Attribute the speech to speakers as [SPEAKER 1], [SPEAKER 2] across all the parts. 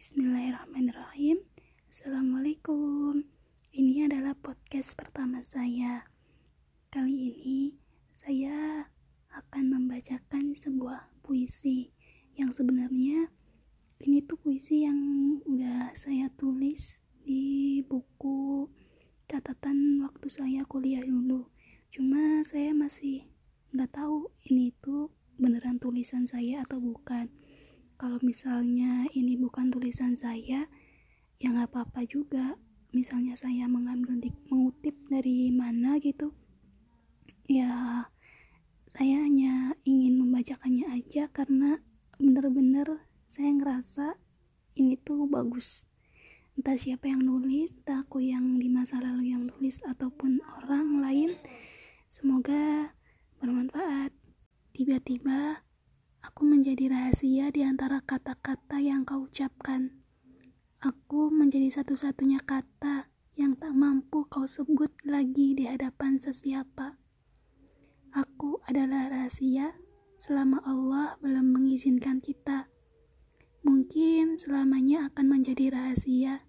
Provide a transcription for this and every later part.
[SPEAKER 1] Bismillahirrahmanirrahim. Assalamualaikum. Ini adalah podcast pertama saya. Kali ini saya akan membacakan sebuah puisi yang sebenarnya ini tuh puisi yang udah saya tulis di buku catatan waktu saya kuliah dulu. Cuma saya masih nggak tahu ini tuh beneran tulisan saya atau bukan kalau misalnya ini bukan tulisan saya ya nggak apa-apa juga. Misalnya saya mengambil mengutip dari mana gitu ya saya hanya ingin membacakannya aja karena bener-bener saya ngerasa ini tuh bagus. Entah siapa yang nulis entah aku yang di masa lalu yang nulis ataupun orang lain semoga bermanfaat. Tiba-tiba Aku menjadi rahasia di antara kata-kata yang kau ucapkan. Aku menjadi satu-satunya kata yang tak mampu kau sebut lagi di hadapan sesiapa. Aku adalah rahasia selama Allah belum mengizinkan kita. Mungkin selamanya akan menjadi rahasia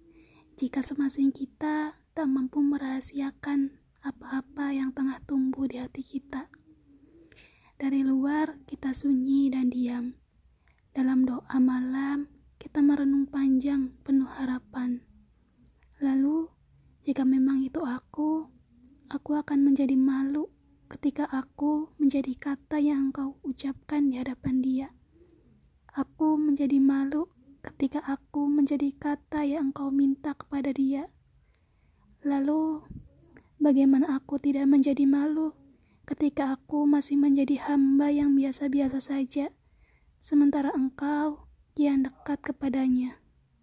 [SPEAKER 1] jika semasing kita tak mampu merahasiakan apa-apa yang tengah tumbuh di hati kita. Dari luar kita sunyi dan diam. Dalam doa malam kita merenung panjang penuh harapan. Lalu, jika memang itu aku, aku akan menjadi malu ketika aku menjadi kata yang engkau ucapkan di hadapan dia. Aku menjadi malu ketika aku menjadi kata yang engkau minta kepada dia. Lalu, bagaimana aku tidak menjadi malu ketika aku masih menjadi hamba yang biasa-biasa saja, sementara engkau kian dekat kepadanya.